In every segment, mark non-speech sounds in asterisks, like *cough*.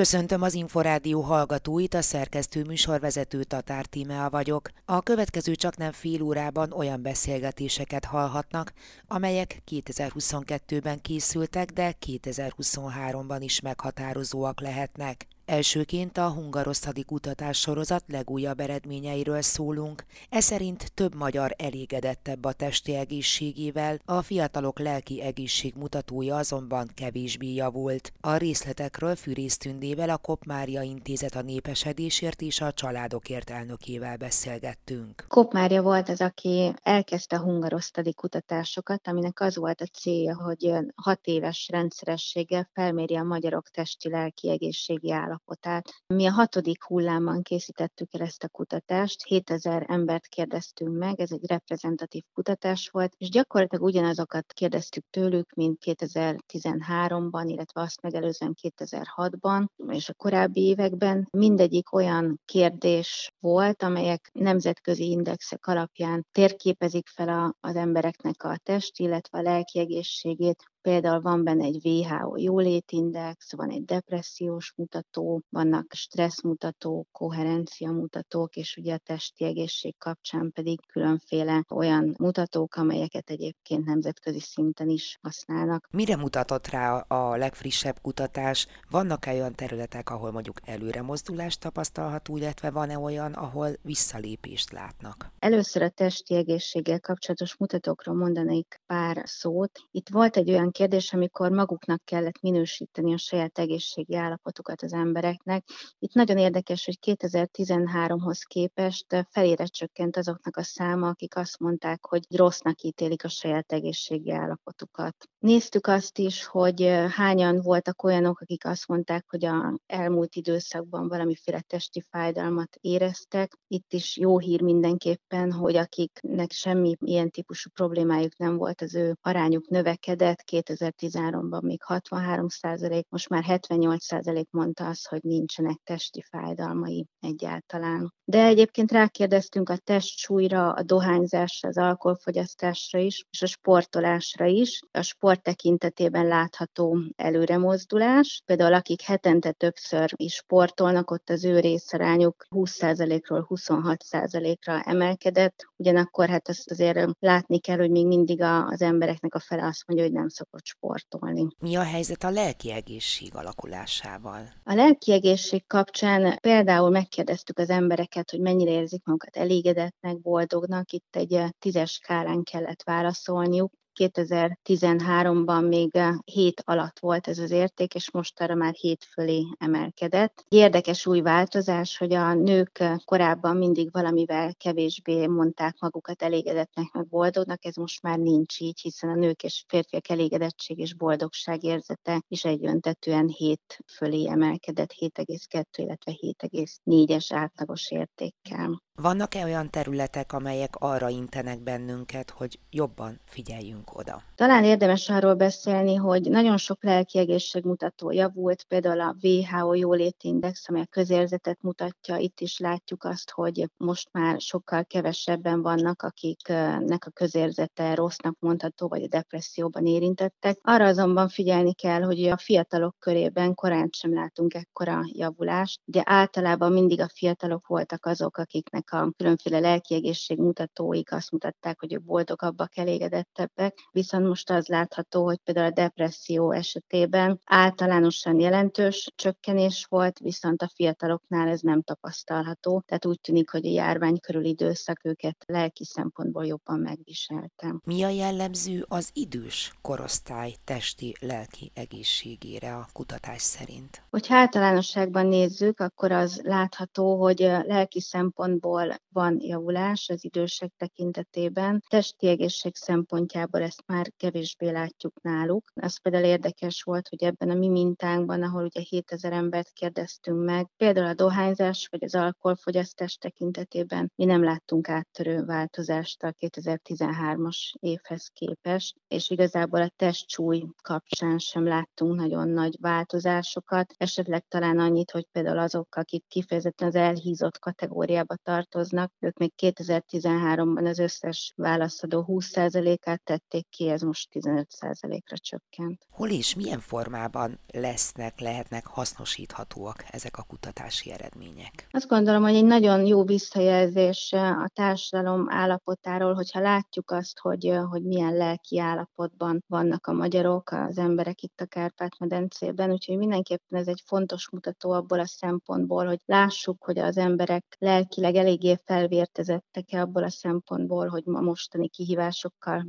Köszöntöm az Inforádió hallgatóit, a szerkesztő műsorvezető Tatár Tímea vagyok. A következő csak nem fél órában olyan beszélgetéseket hallhatnak, amelyek 2022-ben készültek, de 2023-ban is meghatározóak lehetnek. Elsőként a hungarosztadi kutatás sorozat legújabb eredményeiről szólunk. Ez szerint több magyar elégedettebb a testi egészségével, a fiatalok lelki egészség mutatója azonban kevésbé javult. A részletekről Fűrész Tündével, a Kop Mária Intézet a népesedésért és a családokért elnökével beszélgettünk. Kop Mária volt az, aki elkezdte a hungarosztadi kutatásokat, aminek az volt a célja, hogy hat éves rendszerességgel felméri a magyarok testi-lelki egészségi állapotát állapotát. Mi a hatodik hullámban készítettük el ezt a kutatást, 7000 embert kérdeztünk meg, ez egy reprezentatív kutatás volt, és gyakorlatilag ugyanazokat kérdeztük tőlük, mint 2013-ban, illetve azt megelőzően 2006-ban, és a korábbi években. Mindegyik olyan kérdés volt, amelyek nemzetközi indexek alapján térképezik fel a, az embereknek a test, illetve a lelki egészségét, Például van benne egy WHO jólétindex, van egy depressziós mutató, vannak stresszmutatók, koherencia mutatók, és ugye a testi egészség kapcsán pedig különféle olyan mutatók, amelyeket egyébként nemzetközi szinten is használnak. Mire mutatott rá a legfrissebb kutatás? Vannak-e olyan területek, ahol mondjuk előre mozdulást tapasztalható, illetve van-e olyan, ahol visszalépést látnak? Először a testi egészséggel kapcsolatos mutatókról mondanék pár szót. Itt volt egy olyan olyan kérdés, amikor maguknak kellett minősíteni a saját egészségi állapotukat az embereknek. Itt nagyon érdekes, hogy 2013-hoz képest felére csökkent azoknak a száma, akik azt mondták, hogy rossznak ítélik a saját egészségi állapotukat. Néztük azt is, hogy hányan voltak olyanok, akik azt mondták, hogy a elmúlt időszakban valamiféle testi fájdalmat éreztek. Itt is jó hír mindenképpen, hogy akiknek semmi ilyen típusú problémájuk nem volt, az ő arányuk növekedett, 2013-ban még 63 százalék, most már 78 százalék mondta azt, hogy nincsenek testi fájdalmai egyáltalán. De egyébként rákérdeztünk a testsúlyra, a dohányzásra, az alkoholfogyasztásra is, és a sportolásra is. A sport tekintetében látható előremozdulás. Például akik hetente többször is sportolnak, ott az ő részarányuk 20%-ról 26%-ra emelkedett. Ugyanakkor hát azt azért látni kell, hogy még mindig az embereknek a fele azt mondja, hogy nem szokott sportolni. Mi a helyzet a lelki egészség alakulásával? A lelki egészség kapcsán például megkérdeztük az embereket, hogy mennyire érzik magukat elégedetnek, boldognak. Itt egy tízes skálán kellett válaszolniuk. 2013-ban még 7 alatt volt ez az érték, és most arra már 7 fölé emelkedett. Érdekes új változás, hogy a nők korábban mindig valamivel kevésbé mondták magukat elégedettnek, meg boldognak, ez most már nincs így, hiszen a nők és férfiak elégedettség és boldogság érzete is egyöntetően 7 fölé emelkedett, 7,2, illetve 7,4-es átlagos értékkel. Vannak-e olyan területek, amelyek arra intenek bennünket, hogy jobban figyeljünk oda? Talán érdemes arról beszélni, hogy nagyon sok lelki egészségmutató javult, például a WHO jólétindex, amely a közérzetet mutatja, itt is látjuk azt, hogy most már sokkal kevesebben vannak, akiknek a közérzete rossznak mondható, vagy a depresszióban érintettek. Arra azonban figyelni kell, hogy a fiatalok körében korán sem látunk ekkora javulást. Ugye általában mindig a fiatalok voltak azok, akiknek a különféle lelki mutatóik azt mutatták, hogy ők boldogabbak, elégedettebbek, viszont most az látható, hogy például a depresszió esetében általánosan jelentős csökkenés volt, viszont a fiataloknál ez nem tapasztalható, tehát úgy tűnik, hogy a járvány körül időszak őket lelki szempontból jobban megviselte. Mi a jellemző az idős korosztály testi lelki egészségére a kutatás szerint? Hogyha általánosságban nézzük, akkor az látható, hogy lelki szempontból van javulás az idősek tekintetében. Testi egészség szempontjából ezt már kevésbé látjuk náluk. Az például érdekes volt, hogy ebben a mi mintánkban, ahol ugye 7000 embert kérdeztünk meg, például a dohányzás vagy az alkoholfogyasztás tekintetében mi nem láttunk áttörő változást a 2013-as évhez képest, és igazából a testsúly kapcsán sem láttunk nagyon nagy változásokat, esetleg talán annyit, hogy például azok, akik kifejezetten az elhízott kategóriába tart, tartoznak, ők még 2013-ban az összes válaszadó 20%-át tették ki, ez most 15%-ra csökkent. Hol és milyen formában lesznek, lehetnek hasznosíthatóak ezek a kutatási eredmények? Azt gondolom, hogy egy nagyon jó visszajelzés a társadalom állapotáról, hogyha látjuk azt, hogy, hogy milyen lelki állapotban vannak a magyarok, az emberek itt a Kárpát-medencében, úgyhogy mindenképpen ez egy fontos mutató abból a szempontból, hogy lássuk, hogy az emberek lelkileg eléggé felvértezettek-e abból a szempontból, hogy ma mostani kihívásokkal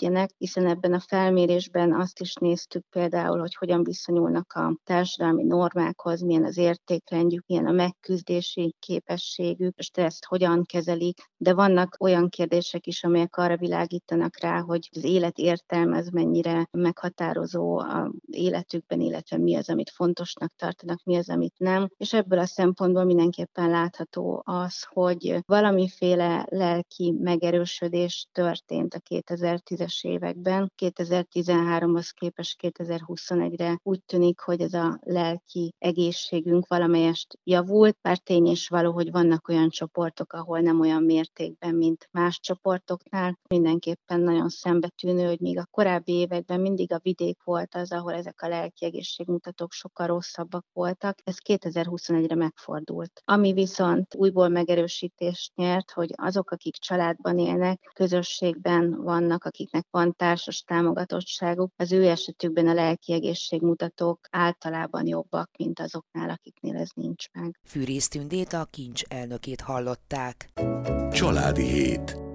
megküzdjenek, hiszen ebben a felmérésben azt is néztük például, hogy hogyan viszonyulnak a társadalmi normákhoz, milyen az értékrendjük, milyen a megküzdési képességük, és ezt hogyan kezelik, de vannak olyan kérdések is, amelyek arra világítanak rá, hogy az élet értelme az mennyire meghatározó a életükben, illetve mi az, amit fontosnak tartanak, mi az, amit nem. És ebből a szempontból mindenképpen látható az, hogy valamiféle lelki megerősödés történt a 2010-es években. 2013-hoz képest 2021-re úgy tűnik, hogy ez a lelki egészségünk valamelyest javult, bár tény és való, hogy vannak olyan csoportok, ahol nem olyan mértékben, mint más csoportoknál. Mindenképpen nagyon szembetűnő, hogy még a korábbi években mindig a vidék volt az, ahol ezek a lelki egészségmutatók sokkal rosszabbak voltak. Ez 2021-re megfordult. Ami viszont újból megerősítést nyert, hogy azok, akik családban élnek, közösségben vannak, akiknek van társas támogatottságuk, az ő esetükben a lelki egészségmutatók általában jobbak, mint azoknál, akiknél ez nincs meg. Fűrész Tündét a kincs elnökét hallották. Családi hét.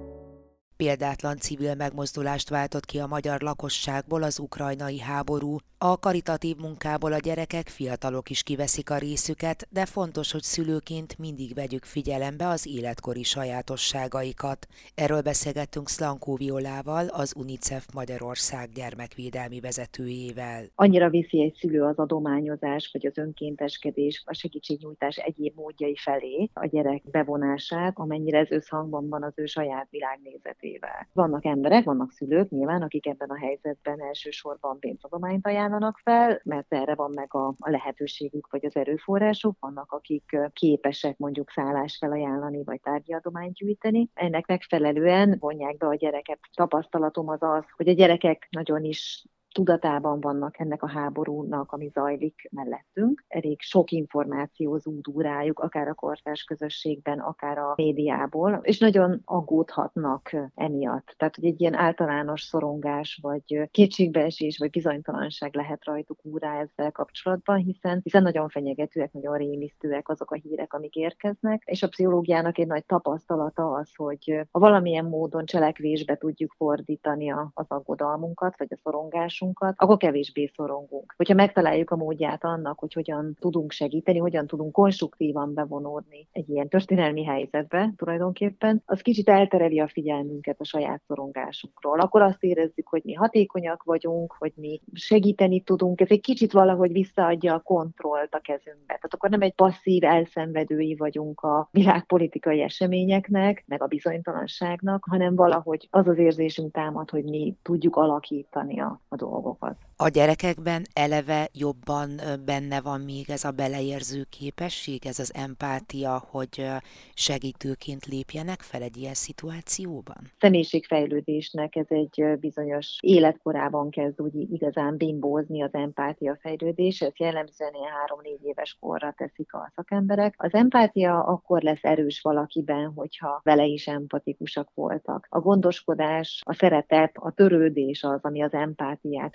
Példátlan civil megmozdulást váltott ki a magyar lakosságból az ukrajnai háború. A karitatív munkából a gyerekek, fiatalok is kiveszik a részüket, de fontos, hogy szülőként mindig vegyük figyelembe az életkori sajátosságaikat. Erről beszélgettünk Szlankó Violával, az UNICEF Magyarország gyermekvédelmi vezetőjével. Annyira viszi egy szülő az adományozás, vagy az önkénteskedés, a segítségnyújtás egyéb módjai felé a gyerek bevonását, amennyire ez összhangban van az ő saját világnézetével életével. Vannak emberek, vannak szülők nyilván, akik ebben a helyzetben elsősorban pénzadományt ajánlanak fel, mert erre van meg a, a lehetőségük vagy az erőforrásuk, vannak akik képesek mondjuk szállás felajánlani vagy tárgyadományt gyűjteni. Ennek megfelelően vonják be a gyereket. Tapasztalatom az az, hogy a gyerekek nagyon is tudatában vannak ennek a háborúnak, ami zajlik mellettünk. Elég sok információ zúdul rájuk, akár a kortárs közösségben, akár a médiából, és nagyon aggódhatnak emiatt. Tehát, hogy egy ilyen általános szorongás, vagy kétségbeesés, vagy bizonytalanság lehet rajtuk úrá ezzel kapcsolatban, hiszen, hiszen nagyon fenyegetőek, nagyon rémisztőek azok a hírek, amik érkeznek, és a pszichológiának egy nagy tapasztalata az, hogy ha valamilyen módon cselekvésbe tudjuk fordítani az aggodalmunkat, vagy a szorongásunkat, tudásunkat, akkor kevésbé szorongunk. Hogyha megtaláljuk a módját annak, hogy hogyan tudunk segíteni, hogyan tudunk konstruktívan bevonódni egy ilyen történelmi helyzetbe tulajdonképpen, az kicsit eltereli a figyelmünket a saját szorongásunkról. Akkor azt érezzük, hogy mi hatékonyak vagyunk, hogy mi segíteni tudunk, ez egy kicsit valahogy visszaadja a kontrollt a kezünkbe. Tehát akkor nem egy passzív elszenvedői vagyunk a világpolitikai eseményeknek, meg a bizonytalanságnak, hanem valahogy az az érzésünk támad, hogy mi tudjuk alakítani a, a all of us. A gyerekekben eleve jobban benne van még ez a beleérző képesség, ez az empátia, hogy segítőként lépjenek fel egy ilyen szituációban? Személyiségfejlődésnek ez egy bizonyos életkorában kezd úgy igazán bimbózni az empátia fejlődés, ez jellemzően ilyen három-négy éves korra teszik a szakemberek. Az empátia akkor lesz erős valakiben, hogyha vele is empatikusak voltak. A gondoskodás, a szeretet, a törődés az, ami az empátiát empátiát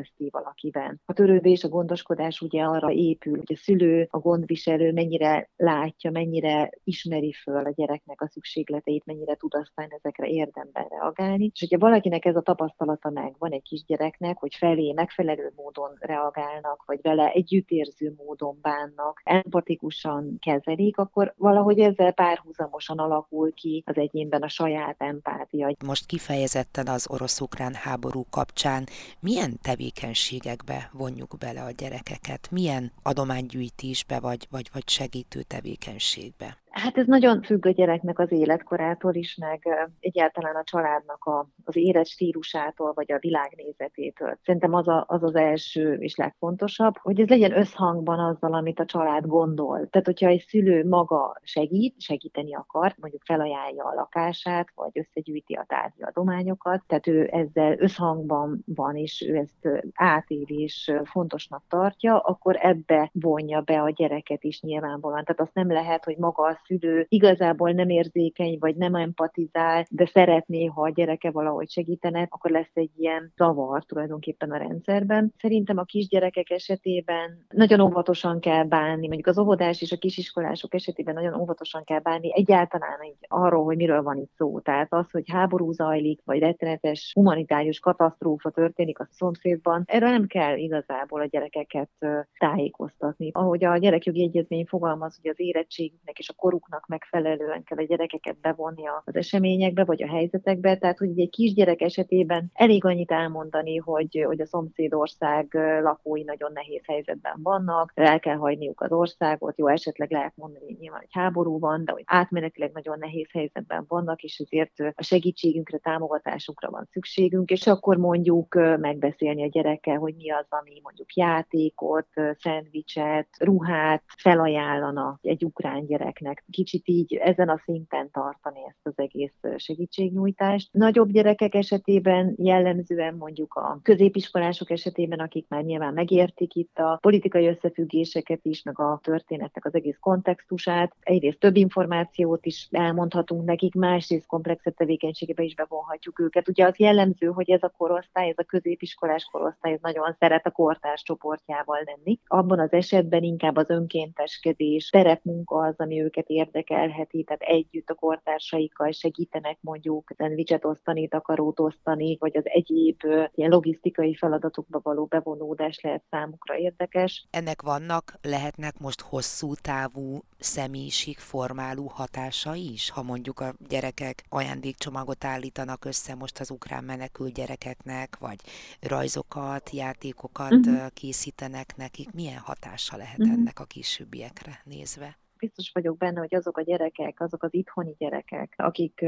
felébreszti valakiben. A törődés, a gondoskodás ugye arra épül, hogy a szülő, a gondviselő mennyire látja, mennyire ismeri föl a gyereknek a szükségleteit, mennyire tud aztán ezekre érdemben reagálni. És hogyha valakinek ez a tapasztalata meg van egy kisgyereknek, hogy felé megfelelő módon reagálnak, vagy vele együttérző módon bánnak, empatikusan kezelik, akkor valahogy ezzel párhuzamosan alakul ki az egyénben a saját empátia. Most kifejezetten az orosz-ukrán háború kapcsán milyen tevékenységekbe vonjuk bele a gyerekeket, milyen adománygyűjtésbe vagy, vagy, vagy segítő tevékenységbe? Hát ez nagyon függ a gyereknek az életkorától is, meg egyáltalán a családnak a, az élet stílusától, vagy a világnézetétől. Szerintem az, a, az az első és legfontosabb, hogy ez legyen összhangban azzal, amit a család gondol. Tehát, hogyha egy szülő maga segít, segíteni akar, mondjuk felajánlja a lakását, vagy összegyűjti a tárgyi adományokat, tehát ő ezzel összhangban van, és ő ezt átéli és fontosnak tartja, akkor ebbe vonja be a gyereket is nyilvánvalóan. Tehát azt nem lehet, hogy maga a szülő igazából nem érzékeny, vagy nem empatizál, de szeretné, ha a gyereke valahogy segítene, akkor lesz egy ilyen zavar tulajdonképpen a rendszerben. Szerintem a kisgyerekek esetében nagyon óvatosan kell bánni, mondjuk az óvodás és a kisiskolások esetében nagyon óvatosan kell bánni egyáltalán így arról, hogy miről van itt szó. Tehát az, hogy háború zajlik, vagy rettenetes humanitárius katasztrófa történik a szomszédban, erről nem kell igazából a gyerekeket tájékoztatni. Ahogy a gyerekjogi egyezmény fogalmaz, hogy az érettségüknek és a koruknak megfelelően kell a gyerekeket bevonni az eseményekbe, vagy a helyzetekbe. Tehát, hogy egy kisgyerek esetében elég annyit elmondani, hogy, hogy a szomszédország lakói nagyon nehéz helyzetben vannak, el kell hagyniuk az országot, jó, esetleg lehet mondani, hogy nyilván egy háború van, de hogy átmenetileg nagyon nehéz helyzetben vannak, és ezért a segítségünkre, támogatásunkra van szükségünk, és akkor mondjuk megbeszélni a gyerekkel, hogy mi az, ami mondjuk játékot, szendvicset, ruhát felajánlana egy ukrán gyereknek. Kicsit így ezen a szinten tartani ezt az egész segítségnyújtást. Nagyobb gyerekek esetében jellemzően mondjuk a középiskolások esetében, akik már nyilván megértik itt a politikai összefüggéseket is, meg a történetnek az egész kontextusát. Egyrészt több információt is elmondhatunk nekik, másrészt komplexebb tevékenységebe is bevonhatjuk őket. Ugye az jellemző, hogy ez a korosztály, ez a középiskolás korosztály, ez nagyon szeret a kortárs csoportjával lenni. Abban az esetben inkább az önkénteskedés, terepmunka az, ami őket érdekelheti, tehát együtt a kortársaikkal segítenek mondjuk szendvicset osztani, takarót osztani, vagy az egyéb ilyen logisztikai feladatokba való bevonódás lehet számukra érdekes. Ennek vannak, lehetnek most hosszú távú személyiségformáló hatása is, ha mondjuk a gyerekek ajándékcsomagot állítanak össze most az ukrán menekült gyerekeknek, vagy rajzokat, játékokat uh-huh. készítenek nekik, milyen hatása lehet uh-huh. ennek a későbbiekre nézve? Biztos vagyok benne, hogy azok a gyerekek, azok az itthoni gyerekek, akik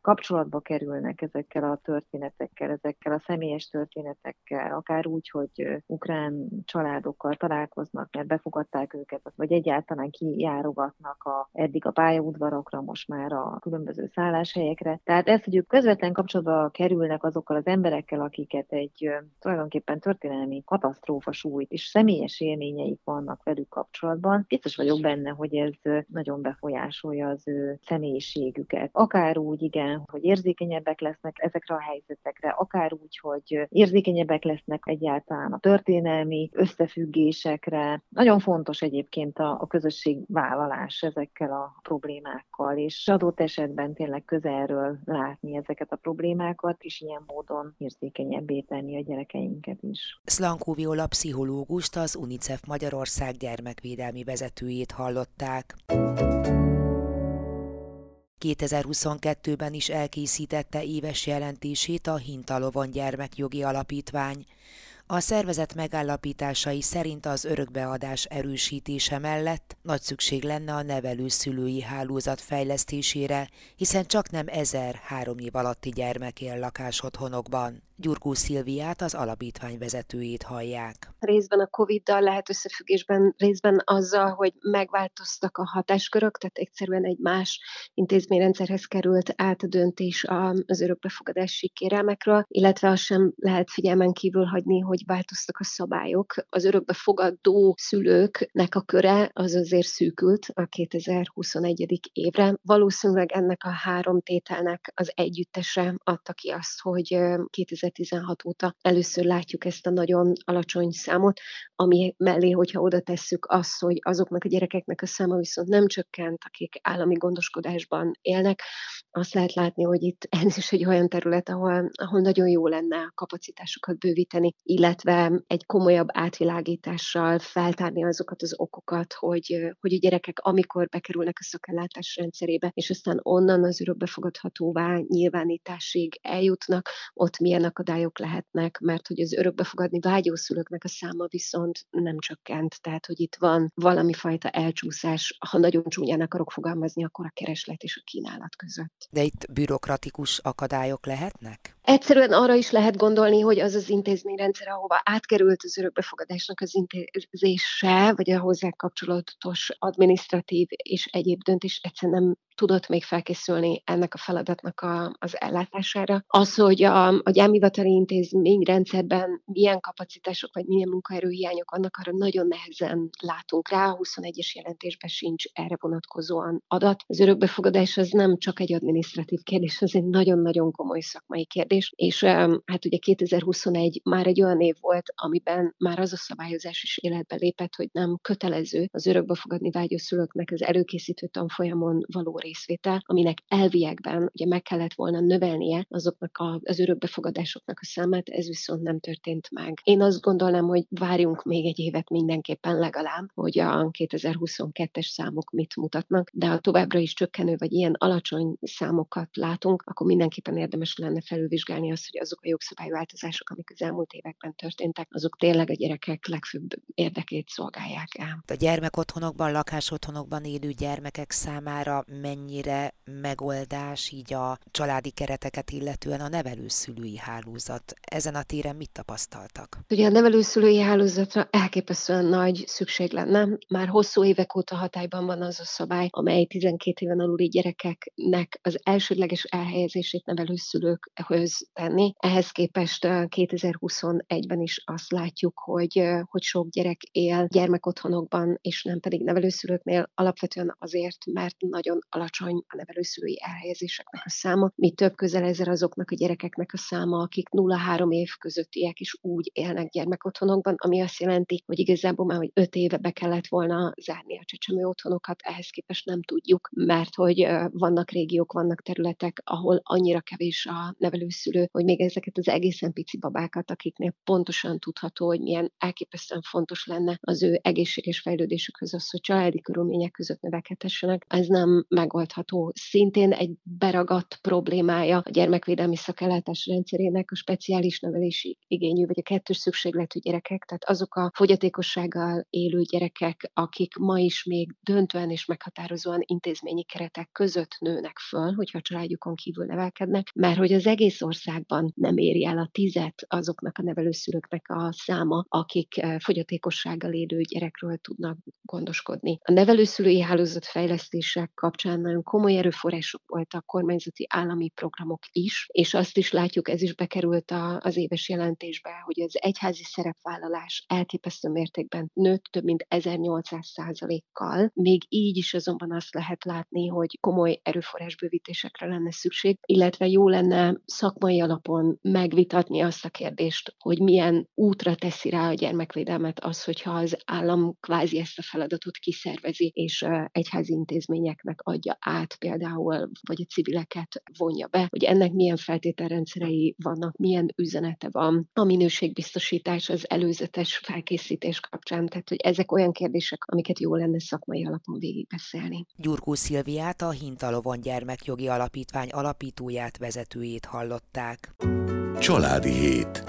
kapcsolatba kerülnek ezekkel a történetekkel, ezekkel a személyes történetekkel, akár úgy, hogy ukrán családokkal találkoznak, mert befogadták őket, vagy egyáltalán kijárogatnak a, eddig a pályaudvarokra, most már a különböző szálláshelyekre. Tehát ez, hogy ők közvetlen kapcsolatba kerülnek azokkal az emberekkel, akiket egy tulajdonképpen történelmi katasztrófa sújt, és személyes élményeik vannak velük kapcsolatban, biztos vagyok benne, hogy ez ez nagyon befolyásolja az ő személyiségüket. Akár úgy, igen, hogy érzékenyebbek lesznek ezekre a helyzetekre, akár úgy, hogy érzékenyebbek lesznek egyáltalán a történelmi összefüggésekre. Nagyon fontos egyébként a, a vállalás ezekkel a problémákkal, és adott esetben tényleg közelről látni ezeket a problémákat, és ilyen módon érzékenyebbé tenni a gyerekeinket is. Szlankó Viola pszichológust, az UNICEF Magyarország gyermekvédelmi vezetőjét hallották mondták. 2022-ben is elkészítette éves jelentését a Hintalovon Gyermekjogi Alapítvány. A szervezet megállapításai szerint az örökbeadás erősítése mellett nagy szükség lenne a nevelőszülői hálózat fejlesztésére, hiszen csak nem ezer három év alatti gyermek él lakásotthonokban. Gyurkó Szilviát, az alapítvány vezetőjét hallják. Részben a Covid-dal lehet összefüggésben, részben azzal, hogy megváltoztak a hatáskörök, tehát egyszerűen egy más intézményrendszerhez került át a döntés az örökbefogadási kérelmekről, illetve azt sem lehet figyelmen kívül hagyni, hogy változtak a szabályok. Az örökbefogadó szülőknek a köre az azért szűkült a 2021. évre. Valószínűleg ennek a három tételnek az együttese adta ki azt, hogy 2000 2016 óta. Először látjuk ezt a nagyon alacsony számot, ami mellé, hogyha oda tesszük azt, hogy azoknak a gyerekeknek a száma viszont nem csökkent, akik állami gondoskodásban élnek, azt lehet látni, hogy itt *laughs* ez is egy olyan terület, ahol, ahol nagyon jó lenne a kapacitásokat bővíteni, illetve egy komolyabb átvilágítással feltárni azokat az okokat, hogy, hogy a gyerekek, amikor bekerülnek a szakellátás rendszerébe, és aztán onnan az örökbefogadhatóvá nyilvánításig eljutnak, ott milyen a akadályok lehetnek, mert hogy az örökbefogadni vágyó szülőknek a száma viszont nem csökkent. Tehát, hogy itt van valami fajta elcsúszás, ha nagyon csúnyán akarok fogalmazni, akkor a kereslet és a kínálat között. De itt bürokratikus akadályok lehetnek? Egyszerűen arra is lehet gondolni, hogy az az intézményrendszer, ahova átkerült az örökbefogadásnak az intézése, vagy a hozzá kapcsolatos adminisztratív és egyéb döntés egyszerűen nem tudott még felkészülni ennek a feladatnak a, az ellátására. Az, hogy a, a gyámhivatali intézményrendszerben milyen kapacitások vagy milyen munkaerőhiányok vannak, arra nagyon nehezen látunk rá. A 21-es jelentésben sincs erre vonatkozóan adat. Az örökbefogadás az nem csak egy adminisztratív kérdés, az egy nagyon-nagyon komoly szakmai kérdés, és hát ugye 2021 már egy olyan év volt, amiben már az a szabályozás is életbe lépett, hogy nem kötelező az örökbefogadni vágyó szülőknek az előkészítő tanfolyamon való részvétel, aminek elviekben ugye meg kellett volna növelnie azoknak a, az örökbefogadásoknak a számát, ez viszont nem történt meg. Én azt gondolnám, hogy várjunk még egy évet mindenképpen legalább, hogy a 2022-es számok mit mutatnak, de ha továbbra is csökkenő vagy ilyen alacsony számokat látunk, akkor mindenképpen érdemes lenne felülvizsgálni azt, hogy azok a jogszabályváltozások, amik az elmúlt években történtek, azok tényleg a gyerekek legfőbb érdekét szolgálják el. A gyermekotthonokban, lakásotthonokban élő gyermekek számára mennyire megoldás így a családi kereteket illetően a nevelőszülői hálózat. Ezen a téren mit tapasztaltak? Ugye a nevelőszülői hálózatra elképesztően nagy szükség lenne. Már hosszú évek óta hatályban van az a szabály, amely 12 éven aluli gyerekeknek az elsődleges elhelyezését nevelőszülőkhöz tenni. Ehhez képest 2021-ben is azt látjuk, hogy, hogy sok gyerek él gyermekotthonokban, és nem pedig nevelőszülőknél, alapvetően azért, mert nagyon alacsony a nevelőszülői elhelyezéseknek a száma. Mi több közel ezer azoknak a gyerekeknek a száma, akik 0-3 év közöttiek is úgy élnek gyermekotthonokban, ami azt jelenti, hogy igazából már hogy 5 éve be kellett volna zárni a csecsemő otthonokat, ehhez képest nem tudjuk, mert hogy vannak régiók, vannak területek, ahol annyira kevés a nevelőszülő, hogy még ezeket az egészen pici babákat, akiknél pontosan tudható, hogy milyen elképesztően fontos lenne az ő egészséges fejlődésükhöz az, hogy családi körülmények között növekedhessenek, ez nem megoldható. Szintén egy beragadt problémája a gyermekvédelmi szakellátás rendszerének a speciális nevelési igényű, vagy a kettős szükségletű gyerekek, tehát azok a fogyatékossággal élő gyerekek, akik ma is még döntően és meghatározóan intézményi keretek között nőnek föl, hogyha a családjukon kívül nevelkednek, mert hogy az egész országban nem éri el a tizet azoknak a nevelőszülőknek a száma, akik eh, fogyatékossággal élő gyerekről tudnak gondoskodni. A nevelőszülői hálózat fejlesztése kapcsán nagyon komoly erőforrások voltak, kormányzati állami programok is, és azt is látjuk, ez is bekerült a, az éves jelentésbe, hogy az egyházi szerepvállalás elképesztő mértékben nőtt több mint 1800 százalékkal. Még így is azonban azt lehet látni, hogy komoly erőforrásbővítésekre lenne szükség, illetve jó lenne szakmai alapon megvitatni azt a kérdést, hogy milyen útra teszi rá a gyermekvédelmet az, hogyha az állam kvázi ezt a feladatot kiszervezi, és egyházi intézményeknek adja át például, vagy a civileket vonja be, hogy ennek milyen feltételrendszerei vannak, milyen üzenete van, a minőségbiztosítás, az előzetes felkészítés kapcsán, tehát hogy ezek olyan kérdések, amiket jó lenne szakmai alapon végigbeszélni. Gyurkó Szilviát, a Hintalovon Gyermekjogi Alapítvány alapítóját, vezetőjét hallották. Családi hét.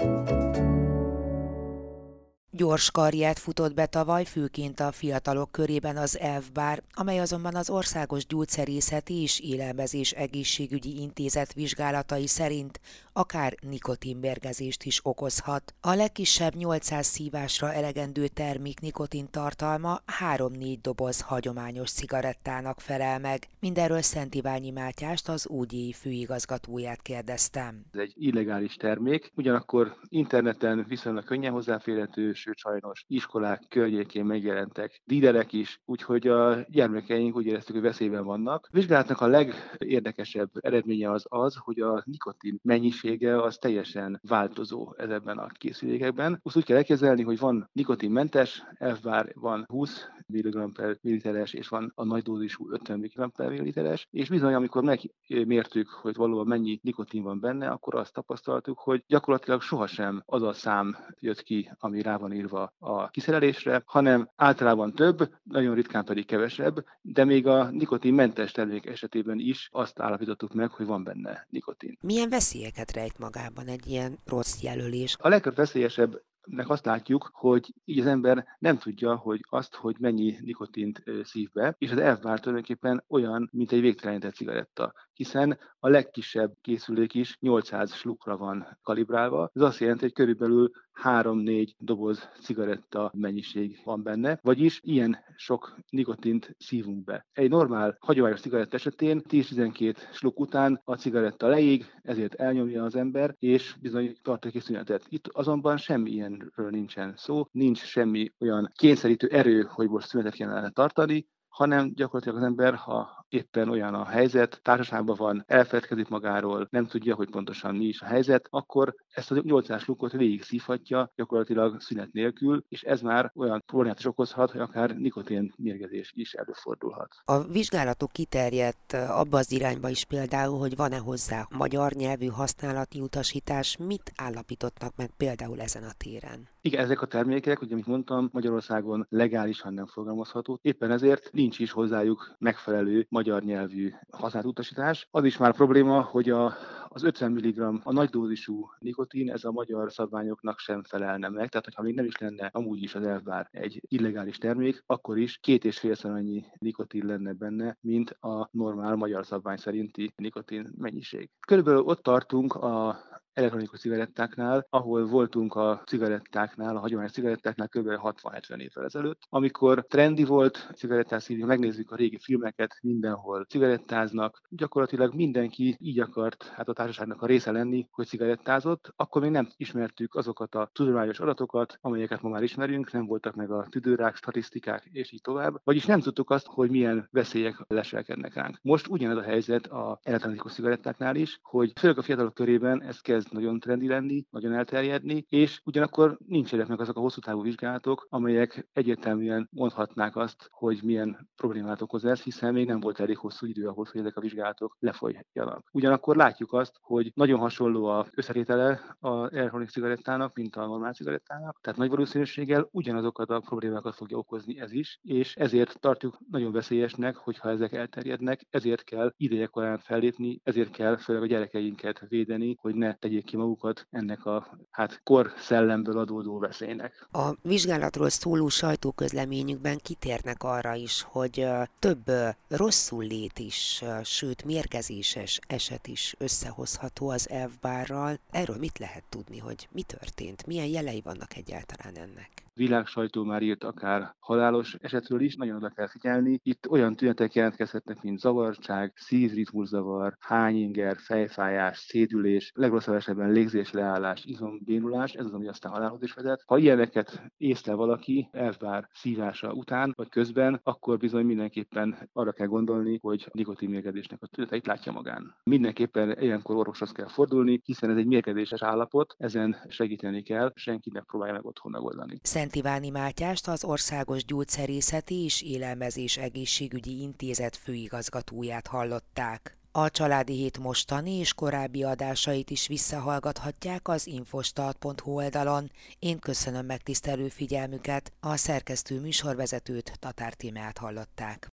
Gyors karriert futott be tavaly, főként a fiatalok körében az elfbár, amely azonban az Országos Gyógyszerészeti és Élelmezés Egészségügyi Intézet vizsgálatai szerint akár nikotinbergezést is okozhat. A legkisebb 800 szívásra elegendő termék nikotin tartalma 3-4 doboz hagyományos cigarettának felel meg. Mindenről Szent Iványi Mátyást, az UGI főigazgatóját kérdeztem. Ez egy illegális termék, ugyanakkor interneten viszonylag könnyen hozzáférhető, sőt sajnos iskolák környékén megjelentek dílerek is, úgyhogy a gyermekeink úgy éreztük, hogy veszélyben vannak. A vizsgálatnak a legérdekesebb eredménye az az, hogy a nikotin mennyisége az teljesen változó ezekben a készülékekben. Azt úgy kell elképzelni, hogy van nikotinmentes, F-bár van 20 mg per milliliteres, és van a nagy dózisú 50 mg per milliliteres, és bizony, amikor megmértük, hogy valóban mennyi nikotin van benne, akkor azt tapasztaltuk, hogy gyakorlatilag sohasem az a szám jött ki, ami rá van írva a kiszerelésre, hanem általában több, nagyon ritkán pedig kevesebb, de még a nikotinmentes termék esetében is azt állapítottuk meg, hogy van benne nikotin. Milyen veszélyeket rejt magában egy ilyen rossz jelölés? A legveszélyesebb nek azt látjuk, hogy így az ember nem tudja, hogy azt, hogy mennyi nikotint szív be, és az elvár tulajdonképpen olyan, mint egy végtelenített cigaretta, hiszen a legkisebb készülék is 800 slukra van kalibrálva. Ez azt jelenti, hogy körülbelül 3-4 doboz cigaretta mennyiség van benne, vagyis ilyen sok nikotint szívunk be. Egy normál, hagyományos cigaretta esetén 10-12 sluk után a cigaretta leég, ezért elnyomja az ember, és bizony tart egy szünetet. Itt azonban semmi ilyenről nincsen szó, nincs semmi olyan kényszerítő erő, hogy most szünetet kellene tartani, hanem gyakorlatilag az ember, ha éppen olyan a helyzet, társaságban van, elfeledkezik magáról, nem tudja, hogy pontosan mi is a helyzet, akkor ezt a 800 lukot végig szívhatja gyakorlatilag szünet nélkül, és ez már olyan problémát is okozhat, hogy akár nikotén mérgezés is előfordulhat. A vizsgálatok kiterjedt abba az irányba is például, hogy van-e hozzá magyar nyelvű használati utasítás, mit állapítottak meg például ezen a téren? Igen, ezek a termékek, ugye, amit mondtam, Magyarországon legálisan nem forgalmazható. Éppen ezért nincs is hozzájuk megfelelő magyar nyelvű használt utasítás. Az is már probléma, hogy a, az 50 mg a nagy dózisú nikotin, ez a magyar szabványoknak sem felelne meg. Tehát, ha még nem is lenne amúgy is az elvár egy illegális termék, akkor is két és félszer annyi nikotin lenne benne, mint a normál magyar szabvány szerinti nikotin mennyiség. Körülbelül ott tartunk a elektronikus cigarettáknál, ahol voltunk a cigarettáknál, a hagyományos cigarettáknál kb. 60-70 évvel ezelőtt, amikor trendi volt cigarettás megnézzük a régi filmeket, mindenhol cigarettáznak, gyakorlatilag mindenki így akart hát a társaságnak a része lenni, hogy cigarettázott, akkor még nem ismertük azokat a tudományos adatokat, amelyeket ma már ismerünk, nem voltak meg a tüdőrák, statisztikák, és így tovább, vagyis nem tudtuk azt, hogy milyen veszélyek leselkednek ránk. Most ugyanez a helyzet a elektronikus cigarettáknál is, hogy főleg a fiatalok körében ez kezd kezd nagyon trendi lenni, nagyon elterjedni, és ugyanakkor nincsenek meg azok a hosszú távú vizsgálatok, amelyek egyértelműen mondhatnák azt, hogy milyen problémát okoz ez, hiszen még nem volt elég hosszú idő ahhoz, hogy ezek a vizsgálatok lefolyjanak. Ugyanakkor látjuk azt, hogy nagyon hasonló a összetétele az elektronik cigarettának, mint a normál cigarettának, tehát nagy valószínűséggel ugyanazokat a problémákat fogja okozni ez is, és ezért tartjuk nagyon veszélyesnek, hogyha ezek elterjednek, ezért kell idejekorán fellépni, ezért kell főleg a gyerekeinket védeni, hogy ne tegyék ki magukat ennek a hát kor szellemből adódó veszélynek. A vizsgálatról szóló sajtóközleményükben kitérnek arra is, hogy több rosszul lét is, sőt mérgezéses eset is összehozható az elvbárral. Erről mit lehet tudni, hogy mi történt, milyen jelei vannak egyáltalán ennek? Világsajtó már írt akár halálos esetről is, nagyon oda kell figyelni. Itt olyan tünetek jelentkezhetnek, mint zavartság, szívritmuszavar, hányinger, fejfájás, szédülés, legrosszabb esetben légzés leállás, izombénulás, ez az, ami aztán halálhoz is vezet. Ha ilyeneket észre valaki elvár szívása után vagy közben, akkor bizony mindenképpen arra kell gondolni, hogy nikotinmérgezésnek a tüneteit látja magán. Mindenképpen ilyenkor orvoshoz kell fordulni, hiszen ez egy mérgezéses állapot, ezen segíteni kell, senki ne próbálja meg otthon megoldani. Szent Mátyást az Országos Gyógyszerészeti és Élelmezés Egészségügyi Intézet főigazgatóját hallották. A Családi Hét mostani és korábbi adásait is visszahallgathatják az infostart.hu oldalon. Én köszönöm megtisztelő figyelmüket, a szerkesztő műsorvezetőt Tatár Tímeát hallották.